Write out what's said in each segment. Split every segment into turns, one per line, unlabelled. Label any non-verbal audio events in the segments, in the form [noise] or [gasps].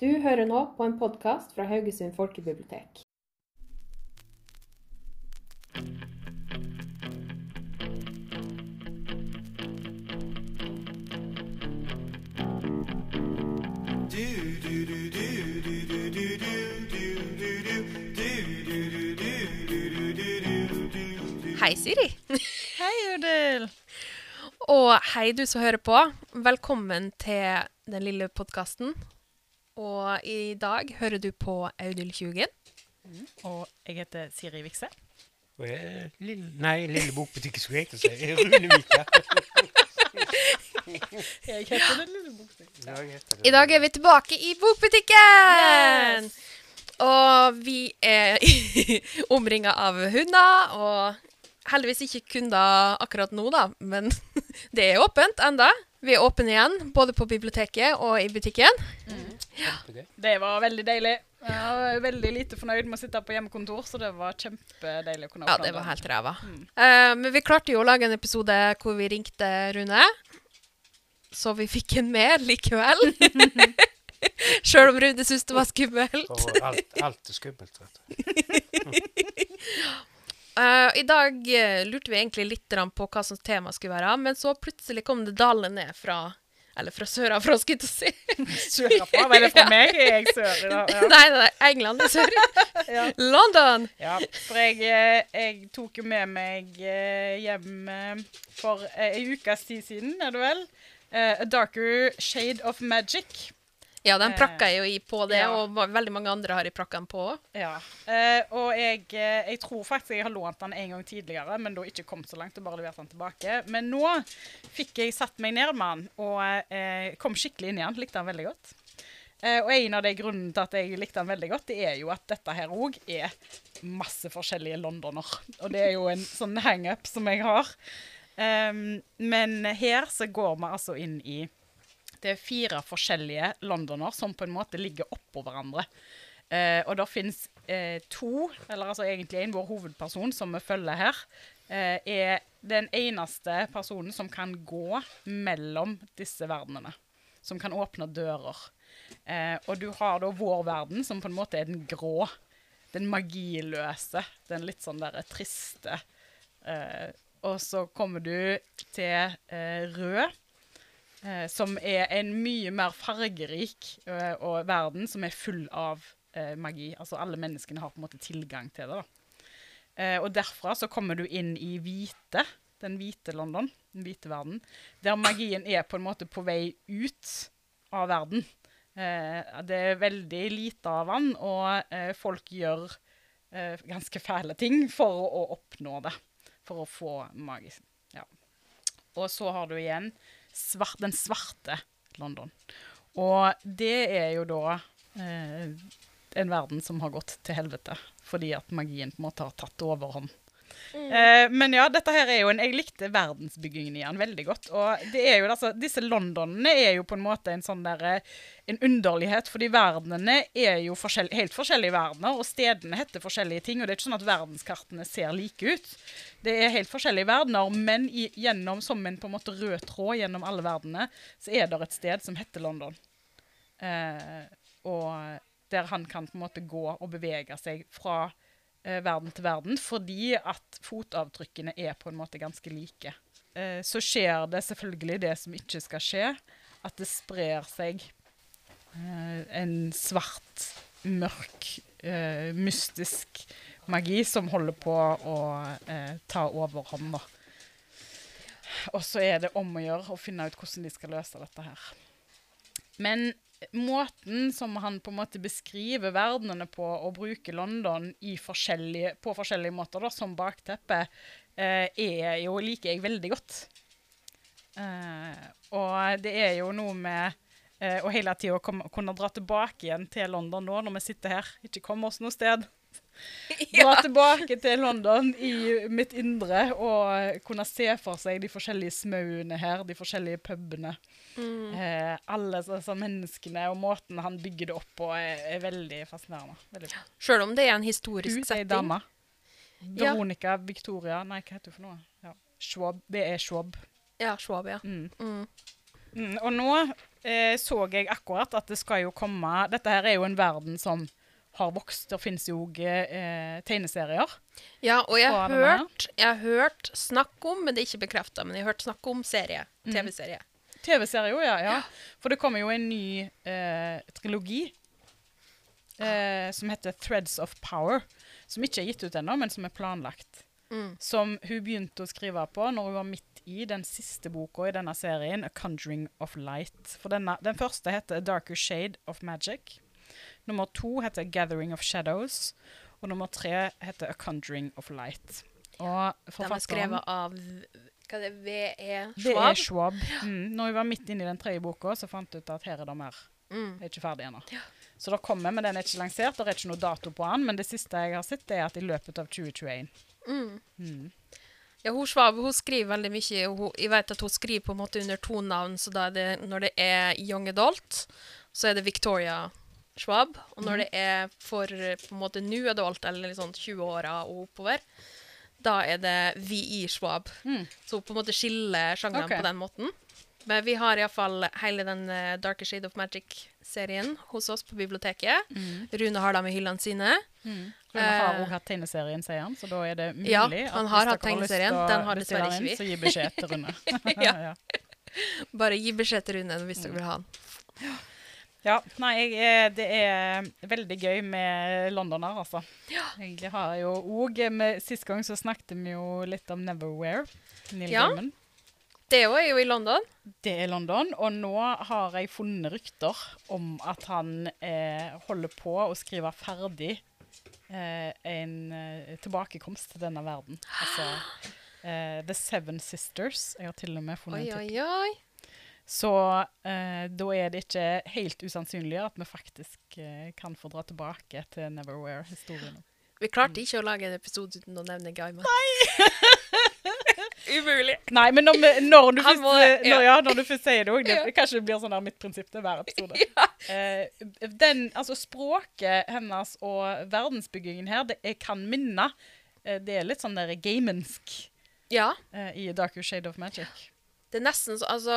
Du hører nå på en podkast fra Haugesund folkebibliotek.
Hei, Siri.
Hei, Udil.
Og hei, du som hører på. Velkommen til den lille podkasten. Og i dag hører du på Audhild Tjugen.
Og jeg heter Siri Vikse.
Og jeg, lille, nei, Lille Bokbutikk skulle jeg hete. si. Rune Vika. [laughs]
Jeg heter Den lille bokstikken.
Ja, jeg heter det.
I dag er vi tilbake i bokbutikken! Yes! Og vi er [laughs] omringa av hunder, og heldigvis ikke kunder akkurat nå, da. Men [laughs] det er åpent enda. Vi er åpne igjen, både på biblioteket og i butikken.
Kjempegøy.
Det var veldig deilig. Jeg var veldig lite fornøyd med å sitte på hjemmekontor, så det var kjempedeilig å kunne
Ja, det var helt ræva.
Mm.
Uh, men vi klarte jo å lage en episode hvor vi ringte Rune. Så vi fikk en med likevel. Sjøl om Rune syntes det var skummelt.
Og alt, alt er skummelt, vet du.
Uh, [laughs] I dag eh, lurte vi egentlig litt på hva som tema skulle være, men så plutselig kom det dalende ned fra Eller fra sørafra, skulle jeg til å si. [laughs]
Sørafra? Det fra meg? Er jeg sør i dag? Ja.
Nei, nei, England er sør. [laughs]
Ja.
London!
ja. For jeg, eh, jeg tok jo med meg eh, hjem eh, for ei ukes tid siden, er det vel? A Darker Shade of Magic.
Ja, den prakka jeg jo i på det,
ja.
og veldig mange andre har jeg prakka den på.
Ja. Eh, og jeg, eh, jeg tror faktisk jeg har lånt den en gang tidligere, men da ikke kommet så langt og bare levert den tilbake. Men nå fikk jeg satt meg ned med den og eh, kom skikkelig inn i den. Likte den veldig godt. Eh, og en av de grunnene til at jeg likte den veldig godt, det er jo at dette her òg er masse forskjellige Londoner. Og det er jo en sånn hangup som jeg har. Um, men her så går vi altså inn i det er fire forskjellige Londoner som på en måte ligger oppå hverandre. Eh, og det fins eh, to, eller altså egentlig en, vår hovedperson som vi følger her, eh, er den eneste personen som kan gå mellom disse verdenene. Som kan åpne dører. Eh, og du har da vår verden, som på en måte er den grå. Den magiløse. Den litt sånn derre triste. Eh, og så kommer du til eh, rød. Eh, som er en mye mer fargerik eh, og verden som er full av eh, magi. Altså alle menneskene har på en måte tilgang til det. da. Eh, og derfra så kommer du inn i hvite, den hvite London, den hvite verden, der magien er på en måte på vei ut av verden. Eh, det er veldig lite av den, og eh, folk gjør ganske fæle ting for å oppnå det. For å få magi. Ja. Og så har du igjen svart, den svarte London. Og det er jo da eh, en verden som har gått til helvete, fordi at magien på en måte har tatt overhånd. Eh, men ja, dette her er jo en Jeg likte verdensbyggingen i den veldig godt. Og det er jo altså, disse Londonene er jo på en måte en sånn derre En underlighet, fordi verdenene er jo forskjell, helt forskjellige verdener, og stedene heter forskjellige ting. Og det er ikke sånn at verdenskartene ser like ut. Det er helt forskjellige verdener, men i, gjennom som en på en måte rød tråd gjennom alle verdenene, så er det et sted som heter London. Eh, og der han kan på en måte gå og bevege seg fra eh, verden til verden, fordi at fotavtrykkene er på en måte ganske like. Eh, så skjer det selvfølgelig det som ikke skal skje, at det sprer seg eh, en svart, mørk, eh, mystisk magi som holder på å eh, ta overhånd. Og så er det om å gjøre å finne ut hvordan de skal løse dette her. Men måten som han på en måte beskriver verdenene på og bruker London i forskjellige, på forskjellige måter da, som bakteppe, eh, er jo, liker jeg veldig godt. Eh, og det er jo noe med eh, å hele tida kunne dra tilbake igjen til London nå når vi sitter her. Ikke komme oss noe sted. [laughs] Dra tilbake til London i mitt indre og kunne se for seg de forskjellige smauene her, de forskjellige pubene. Eh, alle disse menneskene og måten han bygger det opp på, er, er veldig fascinerende. Veldig
Selv om det er en
Hun
historisk
er
setting.
dame.
Ja.
Veronica Victoria Nei, hva heter hun for noe? Ja. Schwab. Det er Schwab.
Ja, Schwab, ja.
Mm.
Mm.
Mm, og nå eh, så jeg akkurat at det skal jo komme Dette her er jo en verden som har vokst. Det finnes jo eh, tegneserier.
Ja, og jeg har hørt, jeg har hørt snakk om, men det er ikke bekrefta, men jeg har hørt snakk om serie.
Mm.
TV-serie.
Jo, ja, ja. For det kommer jo en ny eh, trilogi eh, som heter Threads of Power. Som ikke er gitt ut ennå, men som er planlagt.
Mm.
Som hun begynte å skrive på når hun var midt i den siste boka i denne serien, A Conjuring of Light. For denne, Den første heter A Darker Shade of Magic. Nummer to heter Gathering of Shadows. Og nummer tre heter A Conjuring of Light. Og
Den er skrevet av hva er det, V.E.
det er
Schwab.
Schwab. Mm. Når vi var midt inne i den tredje boka, så fant vi ut at her er det mer.
Mm.
Det er ikke ferdig ennå. Så det kommer, men den er ikke lansert. Det er ikke noe dato på den, men det siste jeg har sett, er at i løpet av 2021.
Mm.
Mm.
Ja, hun Schwab hun skriver veldig mye. Hun, jeg vet at hun skriver på en måte under to navn. så er det, Når det er young adult, så er det Victoria Schwab. Og når det er for på en måte new adult, eller sånn 20-åra og oppover, da er det VI Schwab.
Mm.
Så på en måte skiller sjangrene
okay.
på den måten. Men vi har iallfall hele den uh, Darker Shade of Magic-serien hos oss på biblioteket.
Mm.
Rune har dem i hyllene sine.
Mm. Hun har
òg
også hatt tegneserien, sier han, så da er det mulig
Ja, han har hatt tegneserien. Den har dessverre ikke
vi. Så gi beskjed til Rune. [laughs] [laughs]
Ja.
ja.
Bare gi beskjed til Rune hvis dere vil ha den.
Ja, nei, jeg, det er veldig gøy med London her, altså. Jeg har jo òg Sist gang så snakket vi jo litt om Neverwhere. Neil
Ja.
Gaiman.
Det òg er jo i London.
Det er London, og nå har jeg funnet rykter om at han eh, holder på å skrive ferdig eh, en eh, tilbakekomst til denne verden. Altså eh, The Seven Sisters. Jeg har til og med funnet
Oi,
en
oi,
tittel.
oi.
Så eh, da er det ikke helt usannsynlig at vi faktisk eh, kan få dra tilbake til Neverwhere-historien.
Vi klarte ikke å lage en episode uten å nevne Gaiman. Nei! [laughs] Umulig.
Nei, men når, når, du først,
må-
ja. når,
ja.
når du først sier det òg,
Ja.
kanskje det blir sånn mitt prinsipp til hver episode. [laughs] Eh, den, altså språket hennes og verdensbyggingen her, det jeg kan minne eh, Det er litt sånn der gamensk
Ja.
eh, i Darker Shade of Magic.
Det er nesten så Altså,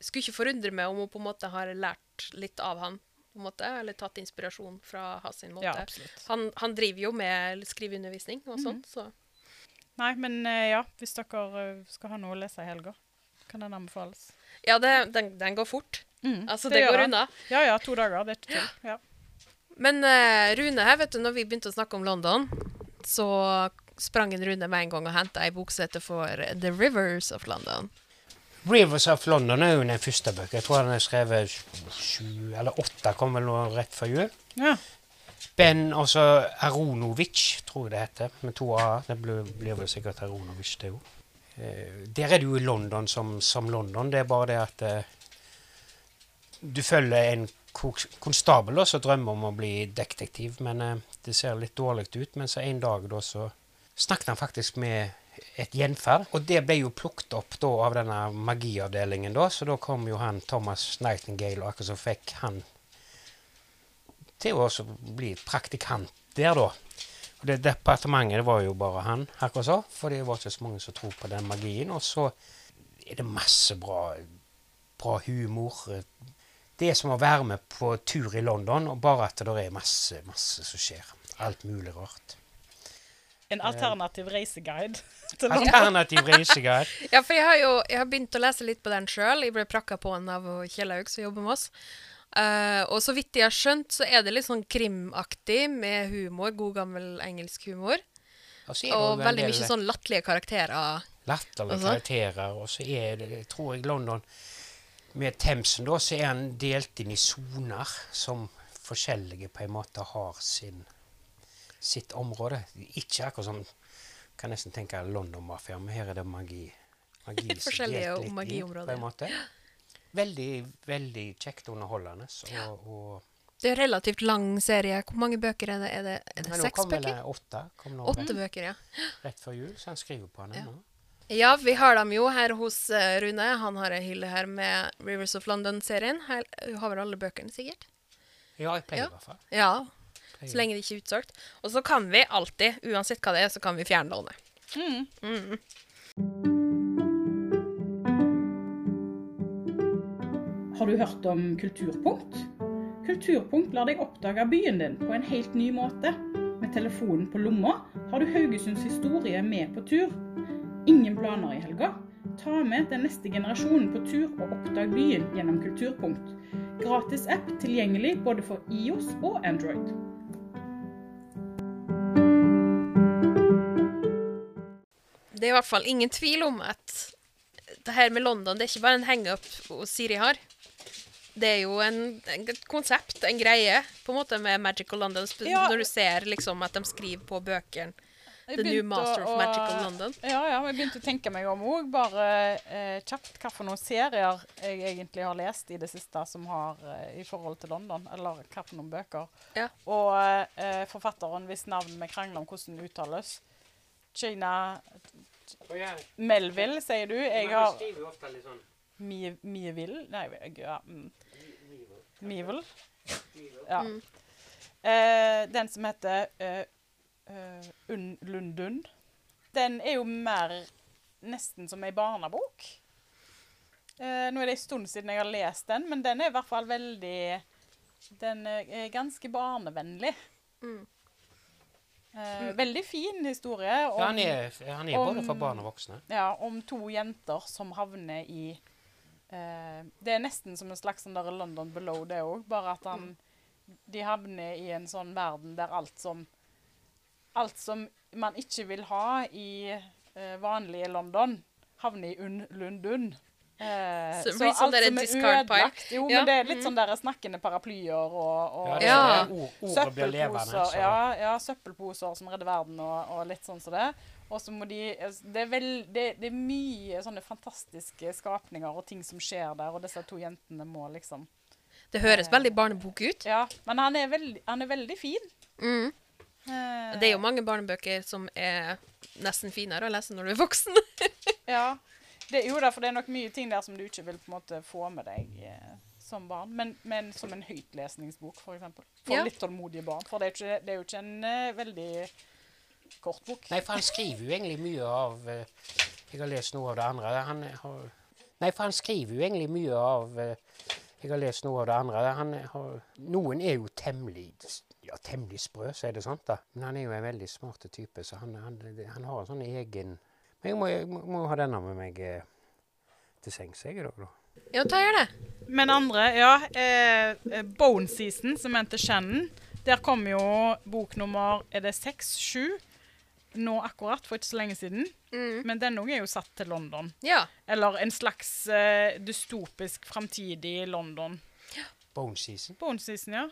skulle ikke forundre meg om hun på en måte har lært litt av han. På en måte, Eller tatt inspirasjon fra hans måte.
Ja,
han, han driver jo med skriveundervisning og sånt, så
Nei, men eh, ja, hvis dere eh, skal ha noe å lese i helga, kan den anbefales.
Ja, det, den, den går fort.
Mm,
Altså, det,
det
går unna.
Ja ja, to dager. Det er ikke tull. Ja.
Men uh, Rune her, vet du, når vi begynte å snakke om London, så sprang en Rune med en gang og henta ei boksete for The Rivers of London.
Rivers of London er jo den første bøker. Jeg tror den er skrevet sju eller åtte, kom vel nå rett før jul.
ja.
Ben altså Aronovic, tror jeg det heter, med to a-er. Det blir, blir vel sikkert Aronovic, det òg. Eh, der er det jo i London som, som London. Det er bare det at eh, du følger en konstabel som drømmer om å bli detektiv, men eh, det ser litt dårlig ut. Men så en dag da så snakket han faktisk med et gjenferd, og det ble jo plukket opp da av denne magiavdelingen da, så da kom jo han Thomas Nightingale, og akkurat så fikk han til å bli praktikant der, da. Og det departementet det var jo bare han, akkurat så, for det var ikke så mange som tror på den magien. Og så er det masse bra, bra humor. Det er som å være med på tur i London, og bare at det er masse, masse som skjer. Alt mulig rart.
En alternativ reiseguide. [laughs]
Alternativ reiseguide. [laughs]
Ja, for jeg har jo jeg har begynt å lese litt på den sjøl. Jeg ble prakka på den av Kjell Haug, som jobber med oss. Uh, og så vidt jeg har skjønt, så er det litt sånn krimaktig med humor. God gammel engelsk humor.
Og
Og veldig mye sånn latterlige karakterer.
latterlige
Altså?
karakterer. Og så er det, jeg tror jeg London Med Themsen, da, så er han delt inn i soner som forskjellige på en måte har sin, sitt område. Ikke akkurat som Kan nesten tenke London-mafia, men her er det magi. magi [laughs] litt
Forskjellige
litt
magiområder.
Veldig, veldig kjekt underholdende. Og, og,
Det er en relativt lang serie. Hvor mange bøker er det? Er det, er det seks bøker?
det åtte. Kom nå
Åtte bøker, ja.
rett før jul, så han skriver på den
Ja. Ja, vi har dem jo her hos eh, Rune. Han har ei hylle her med Rivers of London-serien. Hun har vel alle bøkene, sikkert?
Ja, jeg pleier
Ja.
i hvert fall.
Ja. Så lenge det ikke er utsolgt. Og så kan vi alltid, uansett hva det er, så kan vi fjernlåne.
Mm.
Mm.
Har du hørt om Kulturpunkt? Kulturpunkt lar deg oppdage byen din på en helt ny måte. Med telefonen på lomma har du Haugesunds historie med på tur. Ingen planer i helga? Ta med den neste generasjonen på tur og oppdag byen gjennom Kulturpunkt. Gratis app tilgjengelig både for IOS og Android.
Det er i hvert fall ingen tvil om at det her med London, det er ikke bare en hangup Siri har. Det er jo en, en, et konsept, en greie, på en måte med Magical London.
Ja.
Når du ser liksom at de skriver på bøkene The New Master
å-
of Magical London.
Ja, ja, jeg begynte å tenke meg om òg. Bare eh, kjapt hva for noen serier jeg egentlig har lest i det siste som har eh, i forhold til London. Eller hva for noen bøker.
Ja.
Og eh, forfatteren hvis navn vi krangler om hvordan uttales. China Melville, sier du. Jeg har
sånn
Mie- Mieville Nei, ja. Mm. Mieville. Ja.
Mm.
Eh, den som heter eh, eh, Lundun. Den er jo mer nesten som ei barnebok. Eh, nå er det en stund siden jeg har lest den, men den er i hvert fall veldig Den er ganske barnevennlig.
Mm.
Eh, veldig fin historie. om-
Ja, han er, han er både for barn og voksne.
ja, om to jenter som havner i eh, Det er nesten som en slags sånn London Below, det òg. Bare at han, de havner i en sånn verden der alt som Alt som man ikke vil ha i eh, vanlige London, havner i Un Lundun. Eh,
Så alt som er pile.
Jo,
Ja,
men det er litt
mhm.
sånn der snakkende paraplyer og, og
Ja,
Ja.
blir levende.
Søppelposer, ja, ja, søppelposer som redder verden og, og litt sånn som det. Og så må de det er, vel, det, det er mye sånne fantastiske skapninger og ting som skjer der, og disse to jentene må liksom
Det høres veldig barnebok ut.
Ja, men han er veldig, han er veldig fin.
Mm.
Eh,
Det er jo mange barnebøker som er nesten finere å lese når du er voksen.
Ja. [laughs] Det, jo da, for det er nok mye ting der som du ikke vil på en måte få med deg eh, som barn. Men, men som en høytlesningsbok, for eksempel. For
Ja.
litt tålmodige barn. For det er, ikke, det er jo ikke en eh, veldig kort bok.
Nei, for han skriver jo egentlig mye av eh, Jeg har lest noe av det andre. Han har, nei, for han skriver jo egentlig mye av eh, Jeg har lest noe av det andre. Han har, noen er jo temmelig ja, temmelig sprø, så er det sant, da. Men han er jo en veldig smart type, så han, han, han har en sånn egen Men jeg må, jeg må, må ha denne med meg eh, til sengs, jeg, i dag, da.
Ja, ta gjør det.
Men andre, ja. Eh, eh, Bone Season, som heter Shannon. Der kom jo bok nummer er det seks, sju, nå akkurat, for ikke så lenge siden.
Mm.
Men denne òg er jo satt til London.
Ja.
Eller en slags eh, dystopisk framtidig London.
Bone Season.
Bone Season, ja.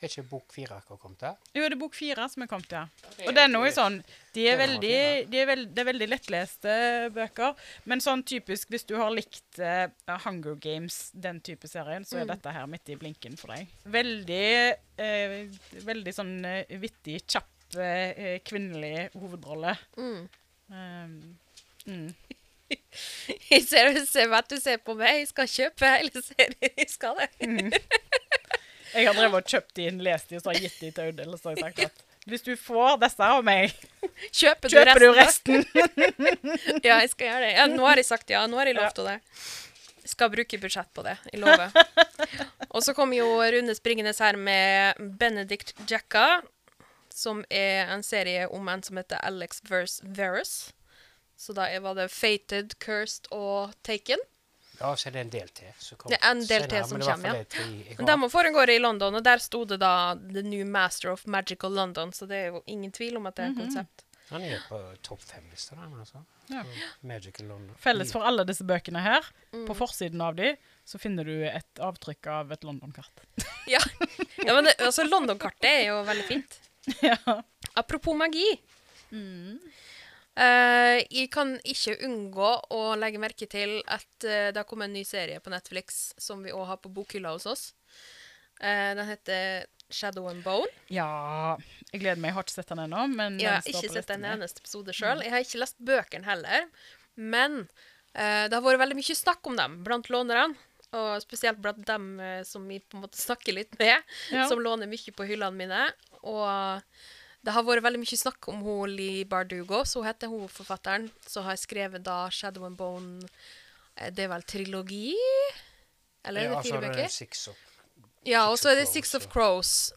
Er ikke bok fire akkurat kommet til?
Jo, det er bok fire som er kommet, ja. Og den er er sånn De er veldig, de er veld, Det er veldig lettleste bøker. Men sånn typisk hvis du har likt uh, Hunger Games, den type serien, så er
Mm.
dette her midt i blinken for deg. Veldig uh, Veldig sånn uh, vittig, kjapp kvinnelig hovedrolle.
Mm.
Um, mm. [laughs]
Jeg ser, ser at du ser på meg. Jeg skal kjøpe hele serien. Jeg skal det. [laughs]
Jeg har drevet og kjøpt de inn, lest de, og så har jeg gitt de til Audhild. Og så har jeg sagt at hvis du får disse av meg,
Kjøper du
kjøper du
resten?
resten. [laughs]
Ja, jeg skal gjøre det. Ja, nå har jeg sagt ja. Nå har jeg
Ja.
lovt henne det. Jeg skal bruke budsjett på det. Jeg lover. [laughs] Og så kom jo Rune springende her med Benedict Jacka, som er en serie om en som heter Alex versus Verus. Så da var det Fated, Cursed og Taken.
Ja, så er det en del til.
Det er en del til som
men
kommer, ja.
tre
Men
har.
de foregår i London, og der sto det da The New Master of Magical London, så det er jo ingen tvil om at det er et konsept.
Han er på topp fem-lista, altså.
Ja.
Magical London.
Felles for alle disse bøkene her,
Mm.
på forsiden av de, så finner du et avtrykk av et London-kart.
Ja, ja men altså London-kartet er jo veldig fint. [laughs]
ja.
Apropos magi. Eh, jeg kan ikke unngå å legge merke til at uh, det har kommet en ny serie på Netflix som vi òg har på bokhylla hos oss. Uh, den heter Shadow and Bone.
ja Jeg gleder meg. Jeg har ikke sett den ennå, men
ja, har
den står
ikke
på
sett en eneste episode sjøl. Jeg har ikke lest bøkene heller. Men det har vært veldig mye snakk om dem blant lånerne. Og spesielt blant dem som vi på en måte snakker litt med,
Ja.
som låner mye på hyllene mine. Og det har vært veldig mye snakk om hun Lee Bardugo, så hun heter hun forfatteren, Så har skrevet da Shadow and Bone eh, Det er vel trilogi? Eller er det
Ja,
fire
er det
bøker?
Six of
Ja, og så er det Six of. Crows,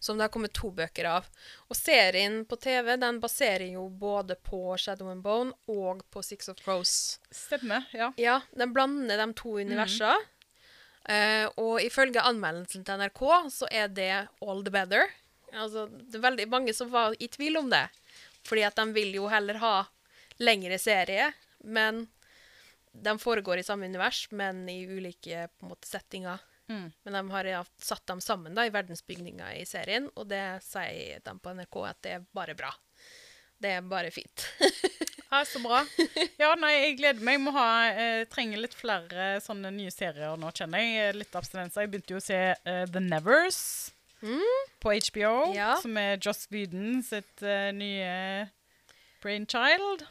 som det har kommet to bøker av. Og serien på TV den baserer jo både på Shadow and Bone og på Six of Crows.
Stemmer, ja.
Ja, den blander de to universene. Eh, og ifølge anmeldelsen til NRK så er det all the better. Altså, det er veldig mange som var i tvil om det. Fordi at de vil jo heller ha lengre serie, men de foregår i samme univers, men i ulike måte, settinger.
Mm.
Men de har ja, satt dem sammen da, i verdensbygninga i serien, og det sier de på NRK at det er bare bra. Det er bare fint. [laughs]
Ja, så bra. Ja, nei, jeg gleder meg. Jeg må ha, eh, trenger litt flere sånne nye serier nå, kjenner jeg. Litt abstinenser. Jeg begynte jo å se uh, The Nevers på HBO,
Ja.
som er Joss Whedon sitt uh, nye brainchild.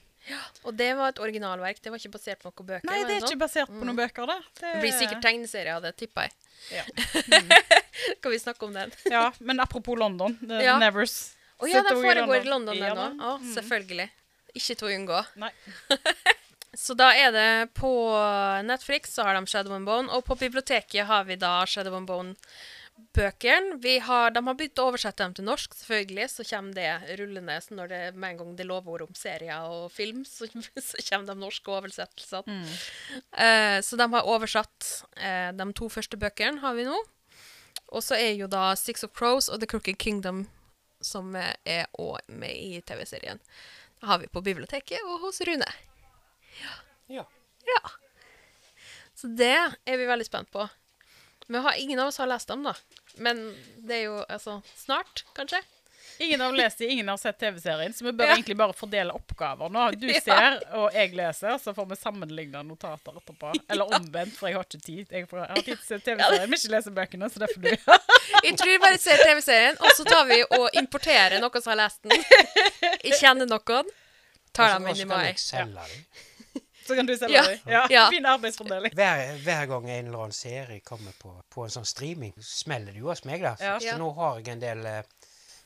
Og det var et originalverk, det var ikke basert på noen bøker.
Nei, det er
sånn?
ikke basert på noen bøker, det.
Det blir sikkert tegneserie av det, tipper jeg.
Ja. [laughs]
Skal vi snakke om den? [laughs]
ja, men apropos London. The
Ja.
Nevers.
Å ja, den foregår i London, den
òg.
òg. mm. selvfølgelig. Ikke til å unngå.
Nei. [laughs]
Så da er det på Netflix så har de Shadow and Bone, og på biblioteket har vi da Shadow and Bone-bøkene. Vi har, De har begynt å oversette dem til norsk, selvfølgelig, så kommer det rullende så når det med en gang det er lovord om serier og film, så, [laughs] så kommer de norske oversettelsene. Eh, så de har oversatt eh, de to første bøkene, har vi nå. Og så er jo da Six of Crows og The Crooked Kingdom som er òg med i TV-serien. Det har vi på biblioteket og hos Rune.
Ja.
Ja. Så det er vi veldig spent på. Vi har, ingen av oss har lest dem, da. Men det er jo altså snart, kanskje.
Ingen har lest dem, ingen har sett TV-serien, så vi bør
Ja.
egentlig bare fordele oppgaver nå. Du [laughs] ser, og jeg leser, så får vi sammenligne notater etterpå. [laughs] Eller omvendt, for jeg har ikke tid. Jeg, får, jeg har tid til å se TV-serien, men ikke lese bøkene, så [laughs] det får du gjøre.
Jeg tror vi bare ser TV-serien, og så tar vi og importerer noen som har lest den. Jeg kjenner noen. Tar dem inn i mai.
dem.
Så kan du selge
Ja.
dem. Ja.
Ja.
Fin arbeidsfordeling.
Hver, hver gang en eller annen serie kommer på, på en sånn streaming, smeller det jo hos meg. da. Så,
Ja.
så nå har jeg en del eh,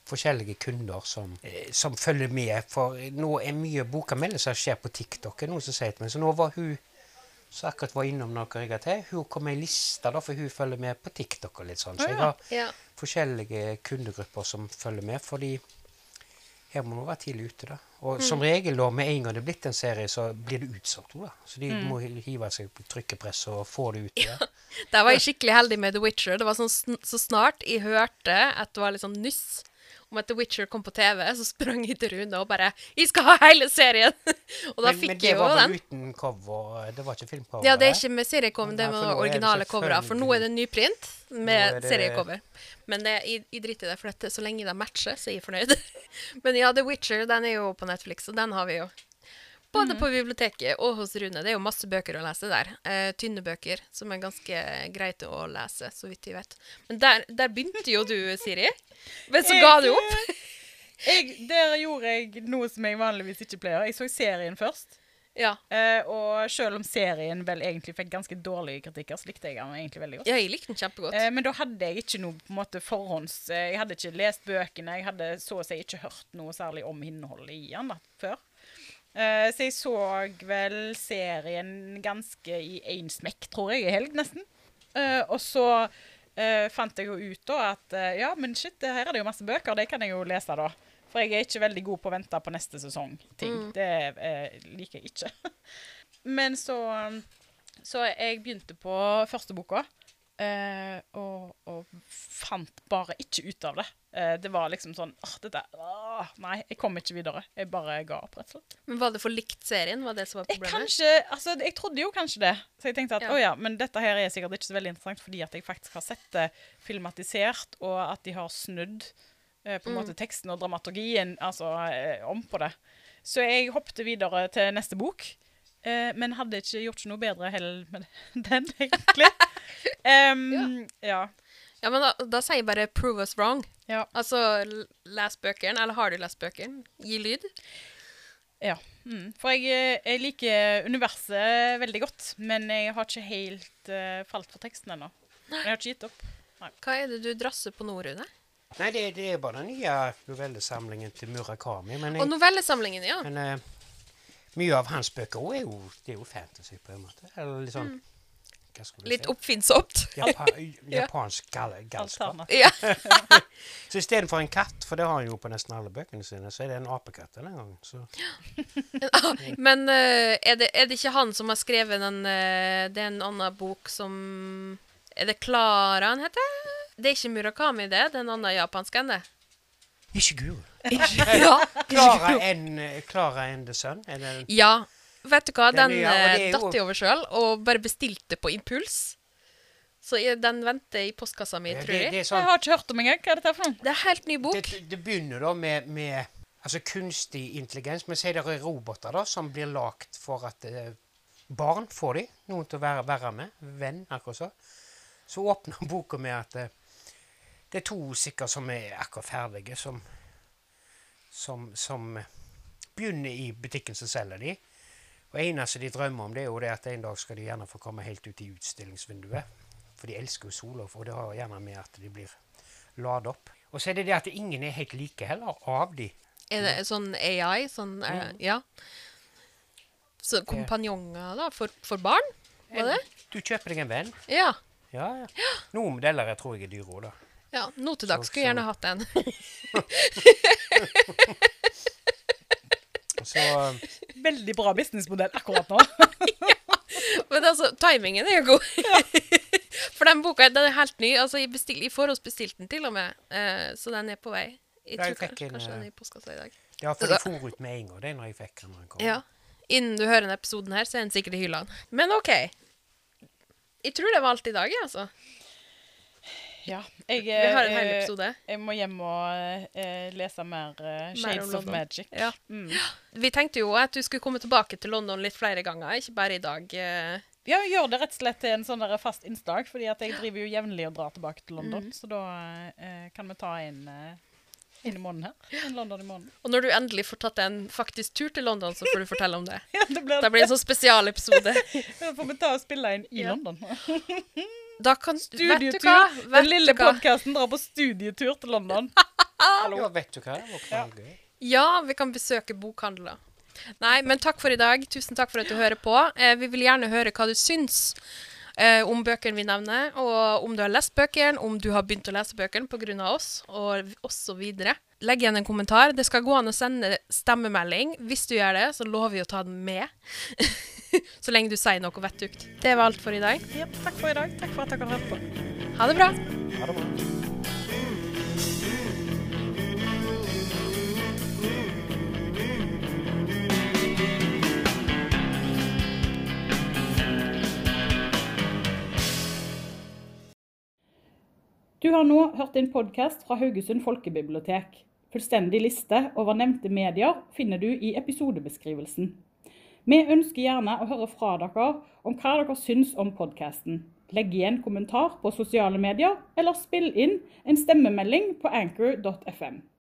forskjellige kunder som, eh, som følger med. For nå er mye bokanmeldelser skjer på TikTok. noen som sier til meg. Så nå var hun som akkurat var innom noe jeg har til, hun kom med ei liste, da, for hun følger med på TikTok og litt sånn. Så jeg har
Ja.
forskjellige kundegrupper som følger med, fordi her må være tidlig ute. da. Og
Mm.
som regel da, med en gang det er blitt en serie, så blir det utsolgt. da. Så de
Mm.
må hive seg på trykkepress og få det ut. Ja. [laughs]
Der var jeg skikkelig heldig med The Witcher. Det var sånn Så snart jeg hørte at det var litt sånn nyss om at The Witcher kom på TV, så sprang jeg til Rune og bare 'Jeg skal ha hele serien!' [laughs] og da
men, men
fikk
det
jeg jo
var vel
den.
uten cover? Det var ikke filmcover?
Ja, det er ikke med seriecover, det er med
det
originale covere. For nå er det nyprint med
det-
seriecover. Men det, jeg, jeg driter i det, for dette, så lenge de matcher, så er jeg fornøyd. [laughs] Men ja, The Witcher den er jo på Netflix, og den har vi jo. Både
Mhm.
på biblioteket og hos Rune. Det er jo masse bøker å lese der. Eh, tynne bøker som er ganske greit å lese, så vidt jeg vet. Men der, der begynte jo du, Siri. Men så ga du opp.
Jeg, der gjorde jeg noe som jeg vanligvis ikke pleier. Jeg så serien først.
Ja.
Eh, og selv om serien vel egentlig fikk ganske dårlige kritikker, så likte jeg den egentlig veldig godt.
ja, jeg likte den kjempegodt.
Eh, men da hadde jeg ikke noe på en måte forhånds... Eh, jeg hadde ikke lest bøkene, jeg hadde så å si ikke hørt noe særlig om innholdet i den da, før. Eh, så jeg så vel serien ganske i én smekk, tror jeg, i helg nesten. Uh, og så uh, fant jeg jo ut da at ja, men shit, her er det jo masse bøker, det kan jeg jo lese da. For jeg er ikke veldig god på å vente på neste sesong-ting. Det eh, liker jeg ikke. [laughs] Men så Så jeg begynte på første boka, eh, og, og fant bare ikke ut av det. Eh, det var liksom sånn åh, dette, åh, Nei, jeg kom ikke videre. Jeg bare ga opp, rett og slett.
Men var det for likt serien? Var det som var
Jeg, kanskje, altså, jeg trodde jo kanskje det. Så jeg tenkte at
Ja.
å ja, men dette her er sikkert ikke så veldig interessant fordi at jeg faktisk har sett det filmatisert, og at de har snudd eh, på en måte teksten og dramaturgien altså, eh, om på det. Så jeg hoppet videre til neste bok, eh, men hadde ikke gjort noe bedre heller med [laughs] den, egentlig. Um, ja.
Ja, men da, da sier jeg bare 'prove us wrong'.
Ja.
Altså, les bøkene, eller har du lest bøkene? Gi lyd.
Ja. Mm. For jeg, eh, jeg liker universet veldig godt, men jeg har ikke helt uh, falt for teksten ennå. Jeg har ikke gitt opp. Nei.
Hva er det du drasser på nå, Rune?
Nei, det, det er bare den nye novellesamlingen til Murakami. Men,
Og novellesamlingen, ja.
men eh, mye av hans bøker er jo, det er jo fantasy, på en måte. Eller litt sånn hva skulle du
Litt
si?
oppfinnsomt.
Japa, [laughs] japansk gal galskap.
Ja. [laughs]
Så istedenfor en katt, for det har han jo på nesten alle bøkene sine, så er det en apekatt denne gangen. Så. [laughs]
Men uh, er, det, er det ikke han som har skrevet den uh, Det er en annen bok som Er det Klara han heter? Det er ikke Murakami, det. Det er en annen japansk enn det.
Ikke Guru. [laughs]
ja.
Klara and, Clara and the Sun? Er det
ja. Vet du hva,
Den
den,
ja,
eh, datt jeg over sjøl, og bare bestilte på impuls. Så jeg, den venter i postkassa mi, tror
det,
jeg.
Sånn,
Jeg har ikke hørt om engang. Hva er dette for noe?
Det er helt ny bok.
det, det begynner da med, med altså kunstig intelligens. Men sier det er roboter da, som blir lagd for at eh, barn får de, noen til å være, være med. Venn, akkurat så. Så åpner boka med at eh, det er to sikkert som er akkurat ferdige, som, som, som begynner i butikken som selger de. Og eneste de drømmer om, det er jo det at en dag skal de gjerne få komme helt ut i utstillingsvinduet. For de elsker jo sola, og det har gjerne med at de blir ladet opp. Og så er det det at ingen er helt like heller av de.
Er det sånn AI? Sånn, eh, ja. Så kompanjonger, da? For, for barn? Var det?
Du kjøper deg en venn.
Ja.
Ja, ja. Noen modeller tror jeg er dyre òg, da.
Ja. Dags skulle jeg gjerne hatt en. [laughs]
Så eh,
Veldig bra businessmodell akkurat nå. [laughs]
ja, Men altså, timingen er jo god. For den boka den er helt ny. Altså, jeg, bestil, jeg forhåndsbestilte den til og med, eh, så den er på vei. Jeg
jeg
tror
fikk
kanskje,
en,
kanskje den
eh,
er i postkassa i dag.
ja, for det for ut med en gang, det når jeg fikk den. når den kom.
Ja. Innen du hører denne episoden her, så er den sikkert i hyllene. Men OK. Jeg tror det var alt i dag, jeg, altså.
Ja, jeg,
Vi har en hel
eh,
episode.
Jeg må hjem og eh, lese mer eh,
Mer
Shades of Magic.
Ja.
Mm. [gasps]
Vi tenkte jo at du skulle komme tilbake til London litt flere ganger, ikke bare i dag. eh.
Ja, gjør det rett og slett til en sånn fast innslag, fordi at jeg driver jo jevnlig og drar tilbake til
Mm.
London. Så da eh, kan vi ta inn eh, inn i måneden her. Inn London i måneden.
Og når du endelig får tatt en faktisk tur til London, så får du fortelle om det. [laughs]
Ja, det blir,
det blir en sånn spesialepisode. [laughs]
Da får vi ta og spille inn i
Ja.
London. [laughs]
Da kan Vet du
Studietur. Den lille podkasten drar på studietur til London. [laughs]
Ja, vet du hva? Ja.
Ja, vi kan besøke bokhandler. Nei, men takk for i dag. Tusen takk for at du hører på. Eh, vi vil gjerne høre hva du syns eh, om bøkene vi nevner, og om du har lest bøkene, om du har begynt å lese bøkene pga. oss, og osv. Legg igjen en kommentar. Det skal gå an å sende stemmemelding. Hvis du gjør det, så lover vi å ta den med. [laughs] [laughs] så lenge du sier noe vettugt. Det var alt for i dag.
Ja, takk for i dag. Takk for at dere hørte på.
Ha det bra.
Ha det bra.
Du har nå hørt en podkast fra Haugesund folkebibliotek. Fullstendig liste over nevnte medier finner du i episodebeskrivelsen. Vi ønsker gjerne å høre fra dere om hva dere syns om podkasten. Legg igjen kommentar på sosiale medier, eller spill inn en stemmemelding på anchor.fm.